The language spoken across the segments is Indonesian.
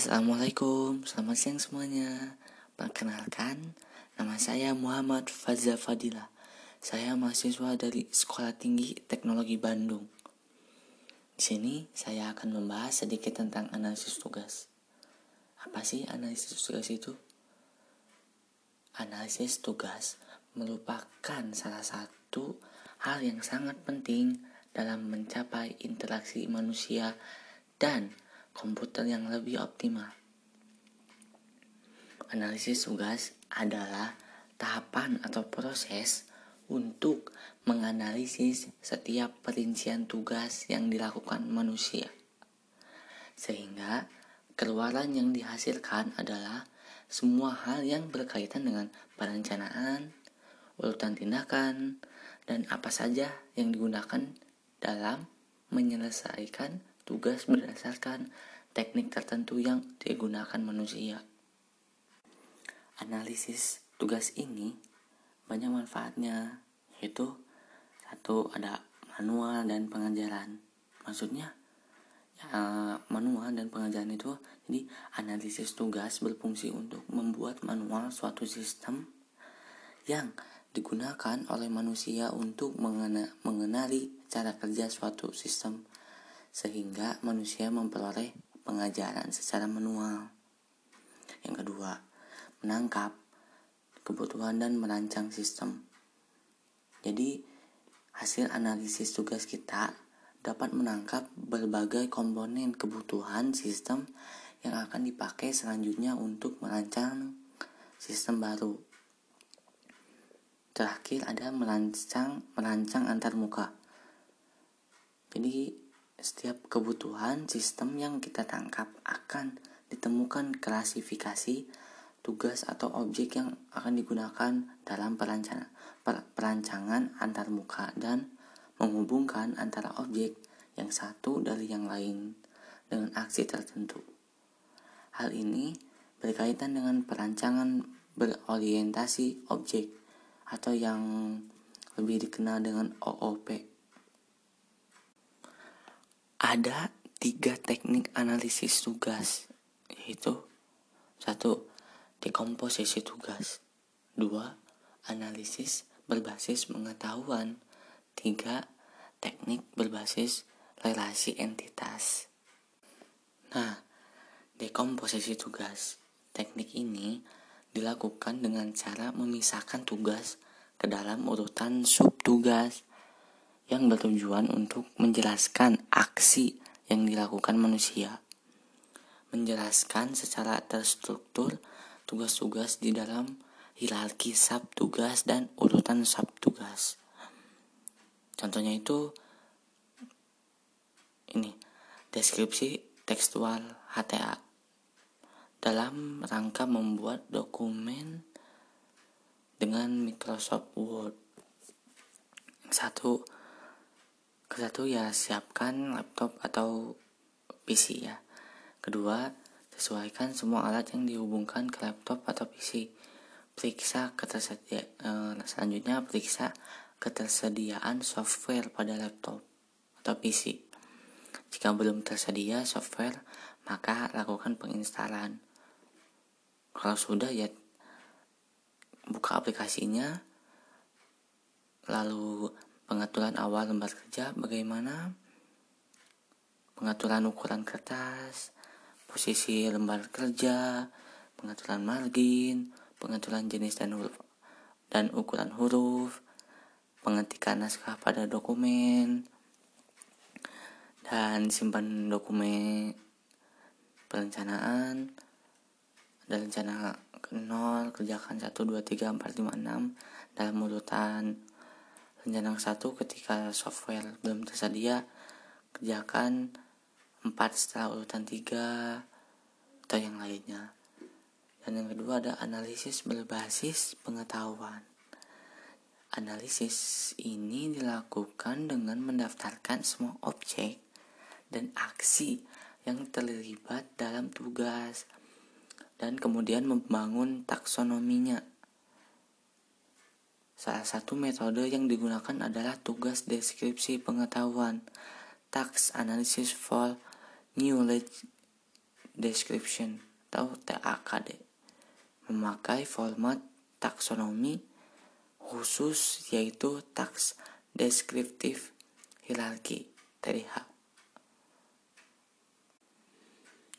Assalamualaikum, selamat siang semuanya. Perkenalkan, nama saya Muhammad Fazza Fadila. Saya mahasiswa dari Sekolah Tinggi Teknologi Bandung. Di sini saya akan membahas sedikit tentang analisis tugas. Apa sih analisis tugas itu? Analisis tugas merupakan salah satu hal yang sangat penting dalam mencapai interaksi manusia dan komputer yang lebih optimal. Analisis tugas adalah tahapan atau proses untuk menganalisis setiap perincian tugas yang dilakukan manusia. Sehingga keluaran yang dihasilkan adalah semua hal yang berkaitan dengan perencanaan, urutan tindakan, dan apa saja yang digunakan dalam menyelesaikan tugas berdasarkan teknik tertentu yang digunakan manusia. Analisis tugas ini banyak manfaatnya, yaitu satu ada manual dan pengajaran. Maksudnya ya, manual dan pengajaran itu jadi analisis tugas berfungsi untuk membuat manual suatu sistem yang digunakan oleh manusia untuk mengenali cara kerja suatu sistem sehingga manusia memperoleh pengajaran secara manual. Yang kedua, menangkap kebutuhan dan merancang sistem. Jadi, hasil analisis tugas kita dapat menangkap berbagai komponen kebutuhan sistem yang akan dipakai selanjutnya untuk merancang sistem baru. Terakhir ada merancang merancang antar muka. Jadi setiap kebutuhan sistem yang kita tangkap akan ditemukan klasifikasi tugas atau objek yang akan digunakan dalam perancangan, perancangan antar muka dan menghubungkan antara objek yang satu dari yang lain dengan aksi tertentu. Hal ini berkaitan dengan perancangan berorientasi objek atau yang lebih dikenal dengan OOP ada tiga teknik analisis tugas, yaitu satu dekomposisi tugas, dua analisis berbasis pengetahuan, tiga teknik berbasis relasi entitas. Nah, dekomposisi tugas. Teknik ini dilakukan dengan cara memisahkan tugas ke dalam urutan subtugas yang bertujuan untuk menjelaskan aksi yang dilakukan manusia, menjelaskan secara terstruktur tugas-tugas di dalam hierarki tugas dan urutan tugas. Contohnya itu ini deskripsi tekstual HTA dalam rangka membuat dokumen dengan Microsoft Word. Satu, Kesatu ya siapkan laptop atau PC ya. Kedua, sesuaikan semua alat yang dihubungkan ke laptop atau PC. Periksa ketersediaan eh, selanjutnya periksa ketersediaan software pada laptop atau PC. Jika belum tersedia software, maka lakukan penginstalan. Kalau sudah ya buka aplikasinya lalu pengaturan awal lembar kerja bagaimana pengaturan ukuran kertas posisi lembar kerja pengaturan margin pengaturan jenis dan huruf dan ukuran huruf pengetikan naskah pada dokumen dan simpan dokumen perencanaan ada rencana 0 kerjakan 1 2 3 4 5 6 dalam urutan Rencana satu ketika software belum tersedia, kerjakan empat setelah urutan tiga atau yang lainnya. Dan yang kedua ada analisis berbasis pengetahuan. Analisis ini dilakukan dengan mendaftarkan semua objek dan aksi yang terlibat dalam tugas dan kemudian membangun taksonominya Salah satu metode yang digunakan adalah tugas deskripsi pengetahuan, task analysis for knowledge description atau TAKD memakai format taksonomi khusus yaitu tax descriptive hierarchy TDH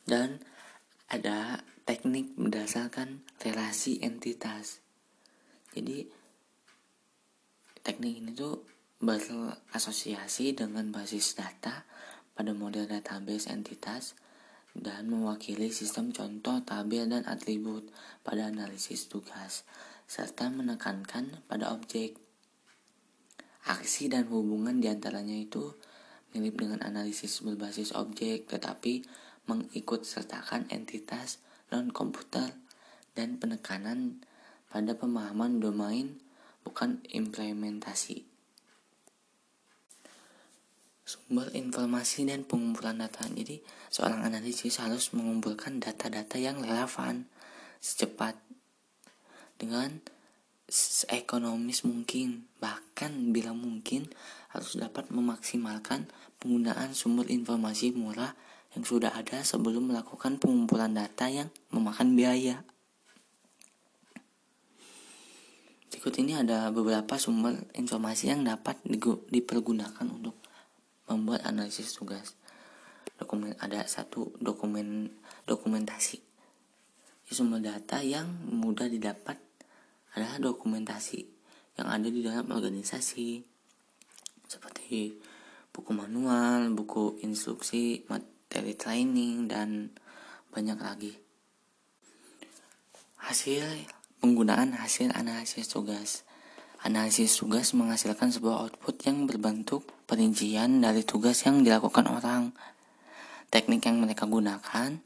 dan ada teknik berdasarkan relasi entitas. Jadi teknik ini tuh berasosiasi dengan basis data pada model database entitas dan mewakili sistem contoh tabel dan atribut pada analisis tugas serta menekankan pada objek. Aksi dan hubungan di antaranya itu mirip dengan analisis berbasis objek tetapi mengikut sertakan entitas non komputer dan penekanan pada pemahaman domain bukan implementasi. Sumber informasi dan pengumpulan data. Jadi, seorang analisis harus mengumpulkan data-data yang relevan secepat dengan ekonomis mungkin, bahkan bila mungkin harus dapat memaksimalkan penggunaan sumber informasi murah yang sudah ada sebelum melakukan pengumpulan data yang memakan biaya. Berikut ini ada beberapa sumber informasi yang dapat dipergunakan untuk membuat analisis tugas. Dokumen ada satu dokumen dokumentasi. Sumber data yang mudah didapat adalah dokumentasi yang ada di dalam organisasi seperti buku manual, buku instruksi, materi training dan banyak lagi. Hasil Penggunaan hasil analisis tugas. Analisis tugas menghasilkan sebuah output yang berbentuk perincian dari tugas yang dilakukan orang. Teknik yang mereka gunakan,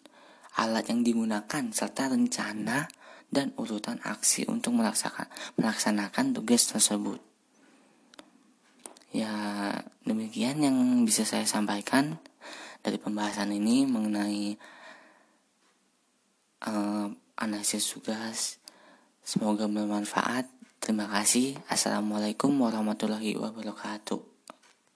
alat yang digunakan, serta rencana dan urutan aksi untuk melaksanakan, tugas tersebut. Ya, demikian yang bisa saya sampaikan dari pembahasan ini mengenai uh, analisis tugas Semoga bermanfaat. Terima kasih. Assalamualaikum warahmatullahi wabarakatuh.